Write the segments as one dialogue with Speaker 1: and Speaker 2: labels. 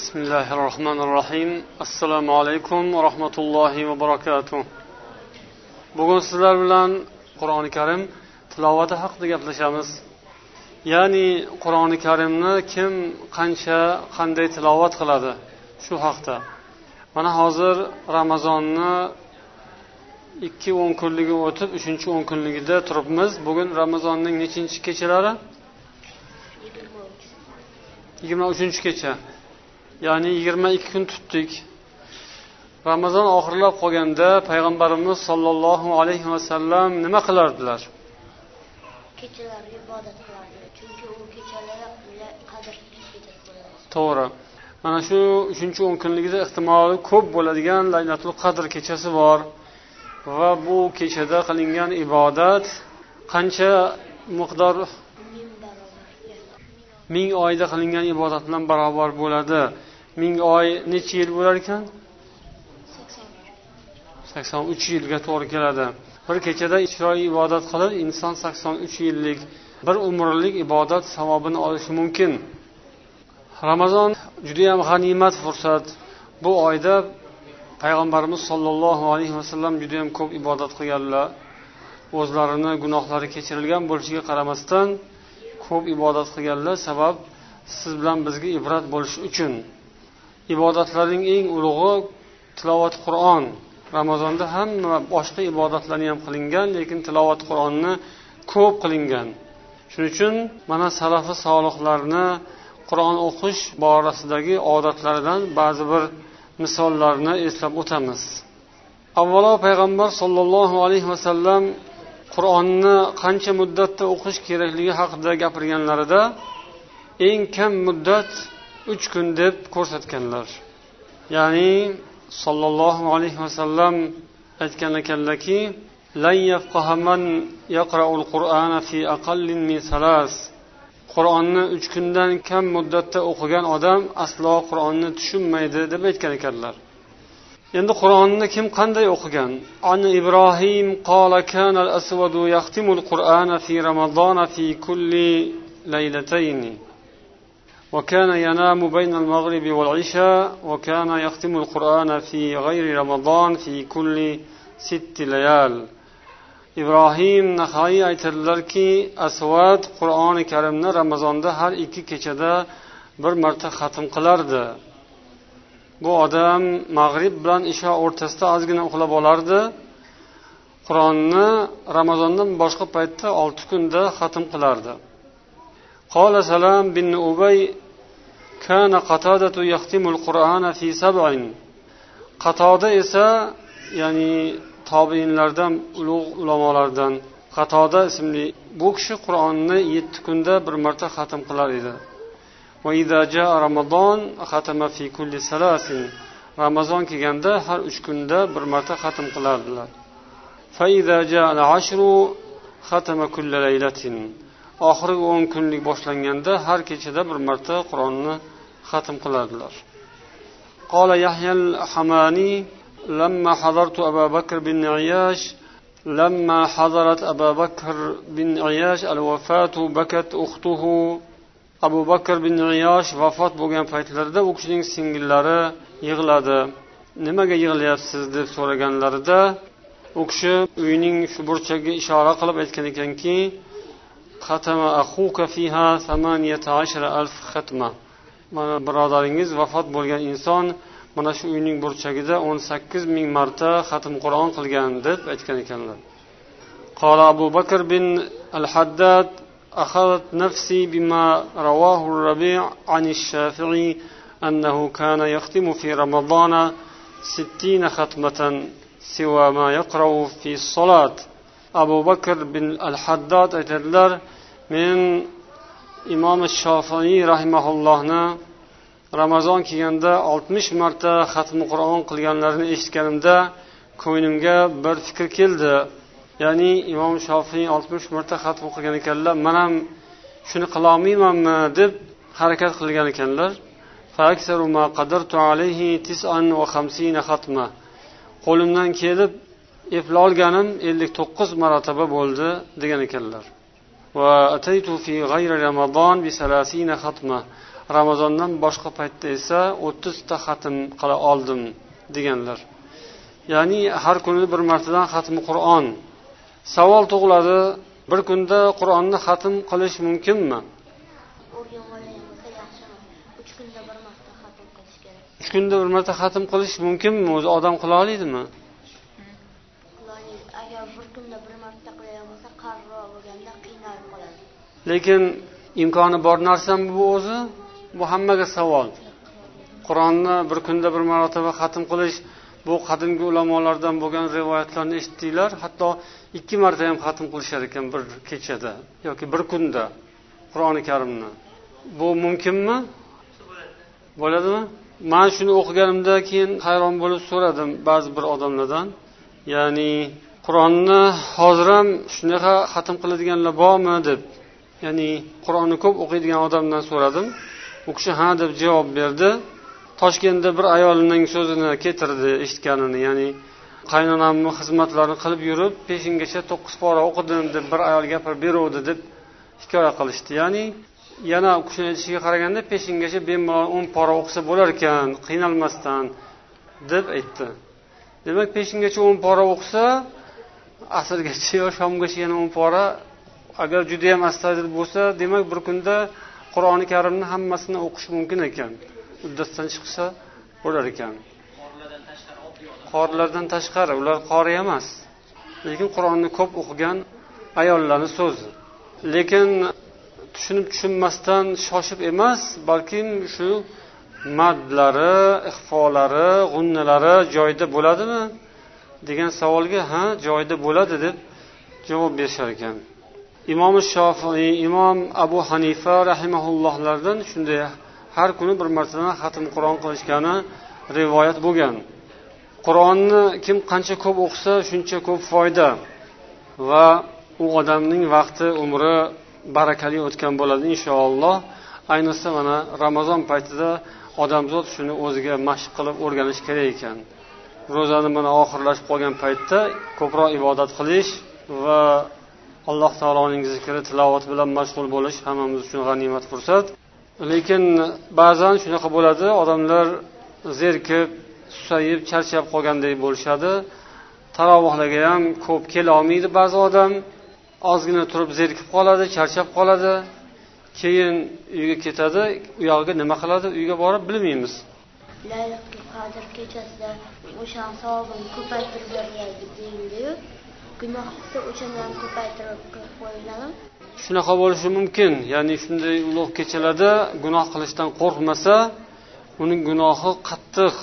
Speaker 1: بسم الله الرحمن الرحيم السلام عليكم ورحمة الله وبركاته bugun sizlar bilan qur'oni karim tilovati haqida gaplashamiz ya'ni qur'oni karimni kim qancha qanday tilovat qiladi shu haqda mana hozir ramazonni ikki o'n kunligi o'tib uchinchi o'n kunligida turibmiz bugun ramazonning nechinchi kechalari yigirma uchinchi kecha Ya'ni yigirma ikki kun tutdik. Ramazon oxirlab qolganda payg'ambarimiz sollallohu alayhi vasallam nima qilardilar?
Speaker 2: Kechalar ibodat qilardi chunki u qadr
Speaker 1: to'g'ri. Mana shu uchinchi o'n kunligida ehtimoli ko'p bo'ladigan laylatul qadr kechasi bor va bu kechada qilingan ibodat qancha miqdor
Speaker 2: ming
Speaker 1: oyda qilingan ibodat bilan barobar bo'ladi ming oy necha yil bo'lar ekan?
Speaker 2: Sakson
Speaker 1: sakson uch yilga to'g'ri keladi. Bir kechada chiroyli ibodat qilib inson sakson uch yillik bir umrlik ibodat savobini olishi mumkin. Ramazon judayam g'animat fursat. Bu oyda payg'ambarimiz sollallohu alayhi vasallam judayam ko'p ibodat qilganlar. O'zlarini gunohlari kechirilgan bo'lishiga qaramasdan ko'p ibodat qilganlar. Sabab siz bilan bizga ibrat bo'lishi uchun. Ibodatlarning eng ulug'i tilovat qur'on. Ramazonda hamma boshqa ibodatlarni ham qilingan lekin tilovat qur'onni ko'p qilingan. Shuning uchun mana salafi solihlarni qur'on o'qish borasidagi odatlaridan ba'zi bir misollarni eslab o'tamiz. Avvalo payg'ambar sollallohu alayhi vasallam qur'onni qancha muddatda o'qish kerakligi haqida gapirganlarida eng kam muddat uch kun deb ko'rsatganlar. Ya'ni sollallohu alayhi vasallam aytgan ekanlarki yaqra'ul qur'ana fi aqallin min qur'onni uch kundan kam muddatda o'qigan odam aslo qur'onni tushunmaydi deb aytgan ekanlar. Endi qur'onni kim qanday o'qigan? An ibrohim qola kana al-aswadu yahtimu qur'ana fi ramazona fi kulli laylatayn وكان ينام بين المغرب والعشاء وكان يختم القرآن في غير رمضان في كل ست ليال ibrohim nahoiy aytadilarki asvad qur'oni karimni ramazonda har ikki kechada bir marta xatm qilardi bu odam mag'rib bilan isho o'rtasida ozgina uxlab olardi qur'onni ramazondan boshqa paytda olti kunda xatm qilardi قال سلام بن أبي كان قتادة يختم القرآن في سبع قتادة esa ya'ni tobiinlardan ulug' ulamolardan qatoda ismli bu kishi qur'onni yetti kunda bir marta xatm qilar edi ramazon kelganda har uch kunda bir marta xatm qilardilar oxirgi o'n kunlik boshlanganda har kechada bir marta qur'onni xatm qilardilar قال يحيى الحماني لما حضرت أبا بكر بن عياش لما حضرت أبا بكر بن عياش الوفاة بكت أخته أبو بكر بن عياش vafot bo'lgan paytlarida u kishining singillari yig'ladi nimaga yig'layapsiz deb so'raganlarida u kishi uyning shu burchagiga ishora qilib aytgan ekanki mana birodaringiz vafot bo'lgan inson mana shu uyning burchagida o'n sakkiz ming marta xatm qur'on qilgan deb aytgan ekanlar قال أبو بكر بن الحداد أخذت نفسي بما رواه الربيع عن الشافعي أنه كان يختم في رمضان ستين ختمة سوى ما يقرأ في الصلاة abu bakr bin al haddod aytadilar men imom shofiiy rahimaullohni ramazon kelganda oltmish marta xatmi qur'on qilganlarini eshitganimda ko'nglimga bir fikr keldi. Ya'ni imom shofiy oltmish marta xatm qilgan ekanlar man ham shuni qilolmaymanmi deb harakat qilgan ekanlar. Qo'limdan kelib eplolganim ellik to'qqiz marotaba bo'ldi degan ekanlar. Ramazondan boshqa paytda esa o'ttizta xatm qila oldim deganlar. Ya'ni har kuni bir martadan xatmi qur'on. Savol tug'iladi bir kunda qur'onni xatm qilish mumkinmi?
Speaker 2: Uch kunda bir marta xatm qilish kerak
Speaker 1: kunda bir marta qilish mumkinmi? O'zi odam qila oladimi
Speaker 2: Qilolmaydi. agar bir kunda bir marta qiladigan bo'lsa qarorroq bo'lganda qiynalib qoladi
Speaker 1: lekin imkoni bor narsami bu o'zi bu hammaga savol. Qur'onni bir kunda bir marotaba xatm qilish bu qadimgi ulamolardan bo'lgan rivoyatlarni eshitdinglar hatto ikki marta ham xatm qilishar ekan bir kechada yoki bir kunda qur'oni karimni. Bu mumkinmi? Bo'ladimi? Man shuni o'qiganimda keyin hayron bo'lib so'radim ba'zi bir odamlardan. Ya'ni qur'onni hozir ham shunaqa xatm qiladiganlar bormi deb. Ya'ni qur'onni ko'p o'qiydigan odamdan so'radim. U kishi ha deb javob berdi. Toshkentda bir ayolning so'zini keltirdi eshitganini ya'ni qaynonamni xizmatlarini qilib yurib peshingacha to'qqiz pora o'qidim deb bir ayol gapirib beruvdi deb hikoya qilishdi. Ya'ni yana u kishini aytishiga qaraganda peshingacha bemalol o'n pora o'qisa bo'lar ekan qiynalmasdan deb aytdi. Demak peshingacha o'n pora o'qisa asrgacha yo shomgacha yana o'n pora agar judayam astoydil bo'lsa demak bir kunda qur'oni karimni hammasini o'qish mumkin ekan. Uddasidan chiqsa bo'lar ekan. Qorilardan tashqari ular qori emas. Lekin qur'onni ko'p o'qigan ayollarni so'zi. Lekin tushunib tushunmasdan shoshib emas balkim shu madlari ixfolari g'unnalari joyida bo'ladimi? degan savolga ha joyida bo'ladi deb javob berishar ekan. Imom shofiy imom abu hanifa rahimaullohlardan shunday har kuni bir martadan xatm qur'on qilishgani rivoyat bo'lgan. Qur'onni kim qancha ko'p o'qisa shuncha ko'p foyda va u odamning vaqti umri barakali o'tgan bo'ladi inshaalloh. Ayniqsa mana ramazon paytida odamzod shuni o'ziga mashq qilib o'rganish kerak ekan. Ro'zani mana oxirlashib qolgan paytda ko'proq ibodat qilish va alloh taoloning zikri tilovati bilan mashg'ul bo'lish hammamiz uchun g'animat fursat. Lekin ba'zan shunaqa bo'ladi odamlar zerikib susayib charchab qolgandek bo'lishadi. Tarovuhlarga ham ko'p kelolmaydi ba'zi odam. Ozgina turib zerikib qoladi charchab qoladi. Keyin uyga ketadi u yog'iga nima qiladi? Uyga borib bilmaymiz.
Speaker 2: Laylatul qadr kechasida o'shani savobini ko'paytirib deyildiyu gunoh qilsa o'shani ko'paytirib qilib qo'yiladimi
Speaker 1: shunaqa bo'lishi mumkin. Ya'ni shunday ulug' kechalarda gunoh qilishdan qo'rqmasa uning gunohi qattiq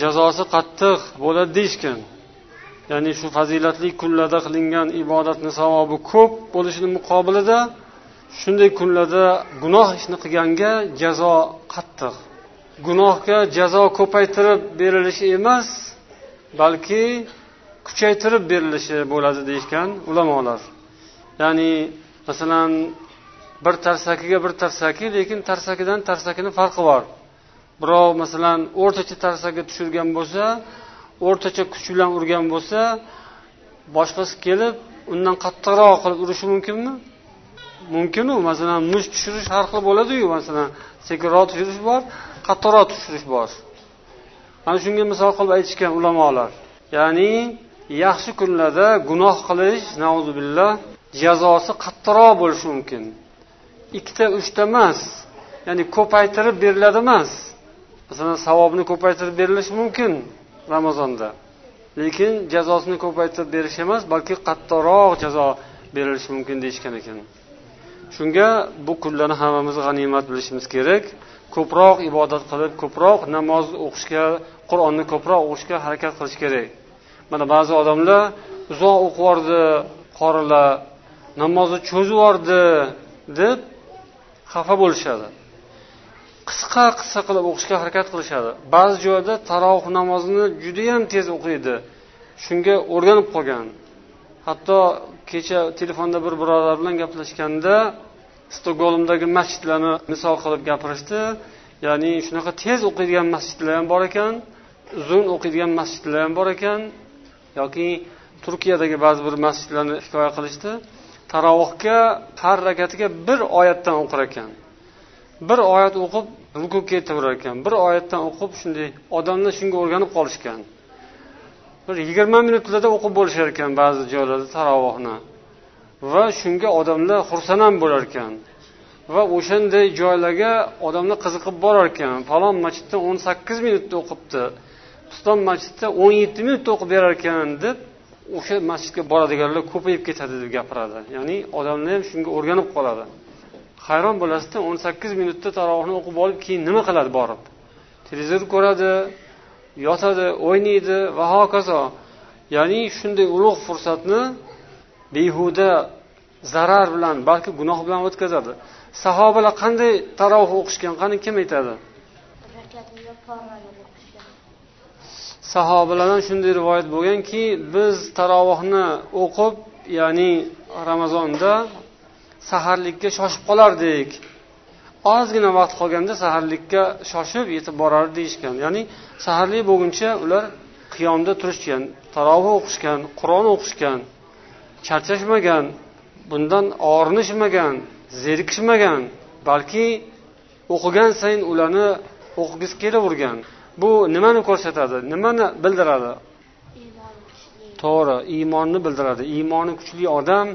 Speaker 1: jazosi qattiq bo'ladi deyishgan. Ya'ni shu fazilatli kunlarda qilingan ibodatni savobi ko'p bo'lishini muqobilida shunday kunlarda gunoh ishni qilganga jazo qattiq. Gunohga jazo ko'paytirib berilishi emas balki kuchaytirib berilishi bo'ladi deyishgan ulamolar. Ya'ni masalan bir tarsakiga bir tarsaki lekin tarsakidan tarsakini farqi bor. Birov masalan o'rtacha tarsaga tushirgan bo'lsa o'rtacha kuch bilan urgan bo'lsa boshqasi kelib undan qattiqroq qilib urishi mumkinmi? Mumkinu masalan musht tushirish har xil bo'ladiyu masalan sekinroq tushirish bor qattiqroq tushirish bor. Mana shunga misol qilib aytishgan ulamolar. Ya'ni yaxshi kunlarda gunoh qilish billah jazosi qattiqroq bo'lishi mumkin. Ikkita uchta emas ya'ni ko'paytirib beriladi emas. Masalan savobni ko'paytirib berilishi mumkin ramazonda. Lekin jazosini ko'paytirib berish emas balki qattiqroq jazo berilishi mumkin deyishgan ekan. Shunga bu kunlarni hammamiz g'animat bilishimiz kerak. Ko'proq ibodat qilib ko'proq namoz o'qishga qur'onni ko'proq o'qishga harakat qilish kerak. Mana ba'zi odamlar uzoq o'qib yubordi qorilar namozni cho'zib yubordi deb xafa bo'lishadi. Qisqa qisqa qilib o'qishga harakat qilishadi. Ba'zi joyda taroveh namozini judayam tez o'qiydi. Shunga o'rganib qolgan. Hatto kecha telefonda bir birodar bilan gaplashganda stokgolmdagi masjidlarni misol qilib gapirishdi. Ya'ni shunaqa tez o'qiydigan masjidlar ham bor ekan uzun o'qiydigan masjidlar ham bor ekan. Yoki turkiyadagi ba'zi bir masjidlarni hikoya qilishdi. Tarovuhga har rakatiga bir oyatdan o'qir ekan. Bir oyat o'qib rukuga ketaverar ekan. Bir oyatdan o'qib shunday odamlar shunga o'rganib qolishgan. Bir yigirma minutlarda o'qib bo'lishar ekan ba'zi joylarda tarovuhni. Va shunga odamlar xursand ham bo'lar ekan. Va o'shanday joylarga odamlar qiziqib borar ekan. Falon masjidda o'n sakkiz minutda o'qibdi. Piston masjidda o'n yetti minutda o'qib berar ekan deb o'sha masjidga boradiganlar ko'payib ketadi deb gapiradi. Ya'ni odamlar ham shunga o'rganib qoladi. Hayron bo'lasizda o'n sakkiz minutda tarovihni o'qib olib keyin nima qiladi borib? Televizor ko'radi yotadi o'ynaydi va hokazo. Ya'ni shunday ulug' fursatni behuda zarar bilan balki gunoh bilan o'tkazadi. Sahobalar qanday tarovih o'qishgan qani kim aytadi? Sahobalardan shunday rivoyat bo'lganki biz tarovihni o'qib ya'ni ramazonda saharlikka shoshib qolardik. Ozgina vaqt qolganda saharlikka shoshib yetib borardi deyishgan. Ya'ni saharlik bo'lguncha ular qiyomda turishgan tarovih o'qishgan qur'on o'qishgan charchashmagan bundan og'rinishmagan zerikishmagan balki o'qigan sayin ularni o'qigisi kelavergan. Bu nimani ko'rsatadi? Nimani bildiradi? To'g'ri iymonni bildiradi. Iymoni kuchli odam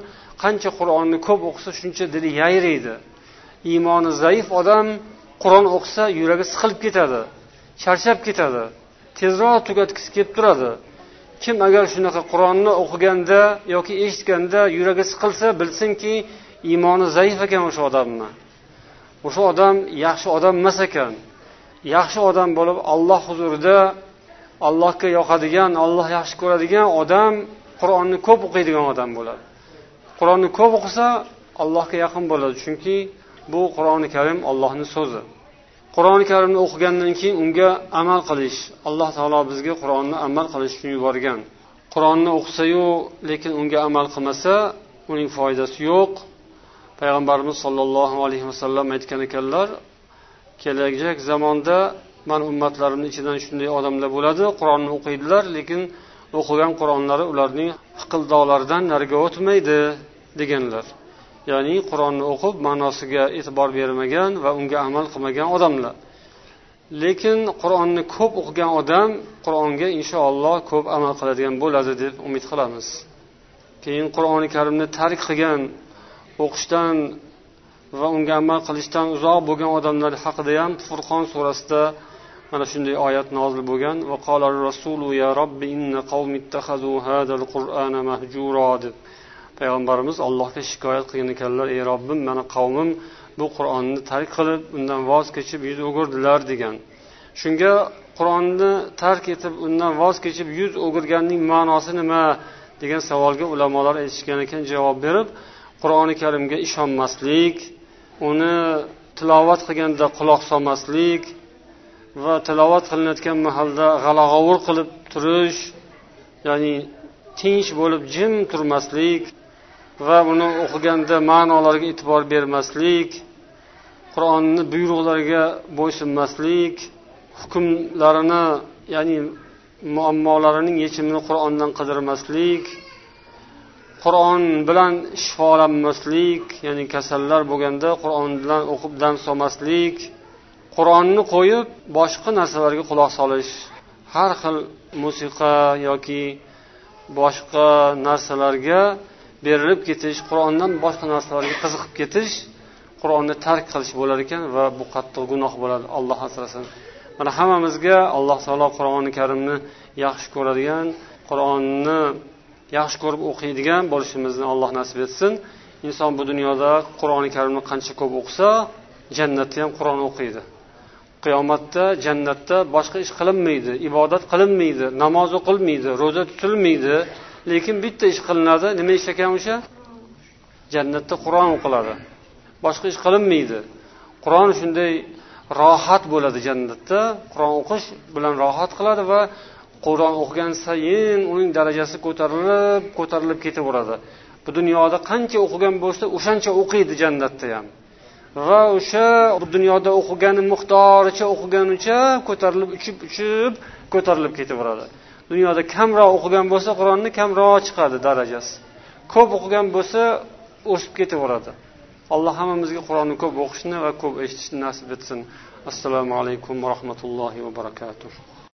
Speaker 1: qancha qur'onni ko'p o'qisa shuncha dili yayraydi. Iymoni zaif odam qur'on o'qisa yuragi siqilib ketadi charchab ketadi tezroq tugatgisi kelib turadi. Kim agar shunaqa qur'onni o'qiganda yoki eshitganda yuragi siqilsa bilsinki iymoni zaif ekan o'sha odamni. O'sha odam yaxshi odam emas ekan. Yaxshi odam bo'lib alloh huzurida allohga yoqadigan alloh yaxshi ko'radigan odam qur'onni ko'p o'qiydigan odam bo'ladi. Qur'onni ko'p o'qisa allohga yaqin bo'ladi chunki bu qur'oni karim ollohni so'zi. Qur'oni karimni o'qigandan keyin unga amal qilish alloh taolo bizga qur'onni amal qilish uchun yuborgan. Qur'onni o'qisayu lekin unga amal qilmasa uning foydasi yo'q. Payg'ambarimiz sollallohu alayhi vasallam aytgan ekanlar kelajak zamonda man ummatlarimni ichidan shunday odamlar bo'ladi qur'onni o'qiydilar lekin o'qigan qur'onlari ularning hiqildoqlaridan nariga o'tmaydi deganlar. Ya'ni qur'onni o'qib ma'nosiga e'tibor bermagan va unga amal qilmagan odamlar. Lekin qur'onni ko'p o'qigan odam qur'onga inshaalloh ko'p amal qiladigan bo'ladi deb umid qilamiz. Keyin qur'oni karimni tark qilgan o'qishdan va unga amal qilishdan uzoq bo'lgan odamlar haqida ham furqon surasida mana shunday oyat nozil bo'lgan. Deb payg'ambarimiz allohga shikoyat qilgan ekanlar. Ey robbim mani qavmim bu qur'onni tark qilib undan voz kechib yuz o'girdilar degan. Shunga qur'onni tark etib undan voz kechib yuz o'girganning ma'nosi nima degan savolga ulamolar aytishgan ekan javob berib qur'oni karimga ishonmaslik uni tilovat qilganda quloq solmaslik va tilovat qilinayotgan mahalda g'alag'ovur qilib turish ya'ni tinch bo'lib jim turmaslik va uni o'qiganda ma'nolariga e'tibor bermaslik qur'onni buyruqlariga bo'ysunmaslik hukmlarini ya'ni muammolarining yechimini qur'ondan qidirmaslik qur'on bilan shifolanmaslik ya'ni kasallar bo'lganda qur'on bilan o'qib dam solmaslik qur'onni qo'yib boshqa narsalarga quloq solish har xil musiqa yoki boshqa narsalarga berilib ketish qur'ondan boshqa narsalarga qiziqib ketish qur'onni tark qilish bo'lar ekan va bu qattiq gunoh bo'ladi alloh asrasin. Mana hammamizga alloh taolo qur'oni karimni yaxshi ko'radigan qur'onni yaxshi ko'rib o'qiydigan bo'lishimizni alloh nasib etsin. Inson bu dunyoda qur'oni karimni qancha ko'p o'qisa jannatda ham qur'on o'qiydi. Qiyomatda jannatda boshqa ish qilinmaydi ibodat qilinmaydi namoz o'qilmaydi ro'za tutilmaydi. Lekin bitta ish qilinadi nima ish ekan o'sha? Jannatda qur'on o'qiladi. Boshqa ish qilinmaydi. Qur'on shunday rohat bo'ladi jannatda. Qur'on o'qish bilan rohat qiladi va qur'on o'qigan sayin uning darajasi ko'tarilib ko'tarilib ketaveradi bu dunyoda qancha o'qigan bo'lsa o'shancha o'qiydi jannatda ham. Va o'sha bu dunyoda o'qigani miqdoricha o'qiganicha ko'tarilib uchib uchib ko'tarilib ketaveradi dunyoda kamroq o'qigan bo'lsa qur'onni kamroq chiqadi darajasi. Ko'p o'qigan bo'lsa o'sib ketaveradi alloh hammamizga qur'onni ko'p o'qishni va ko'p eshitishni nasib etsin. Assalomu alaykum va rahmatullohi va barakatuh.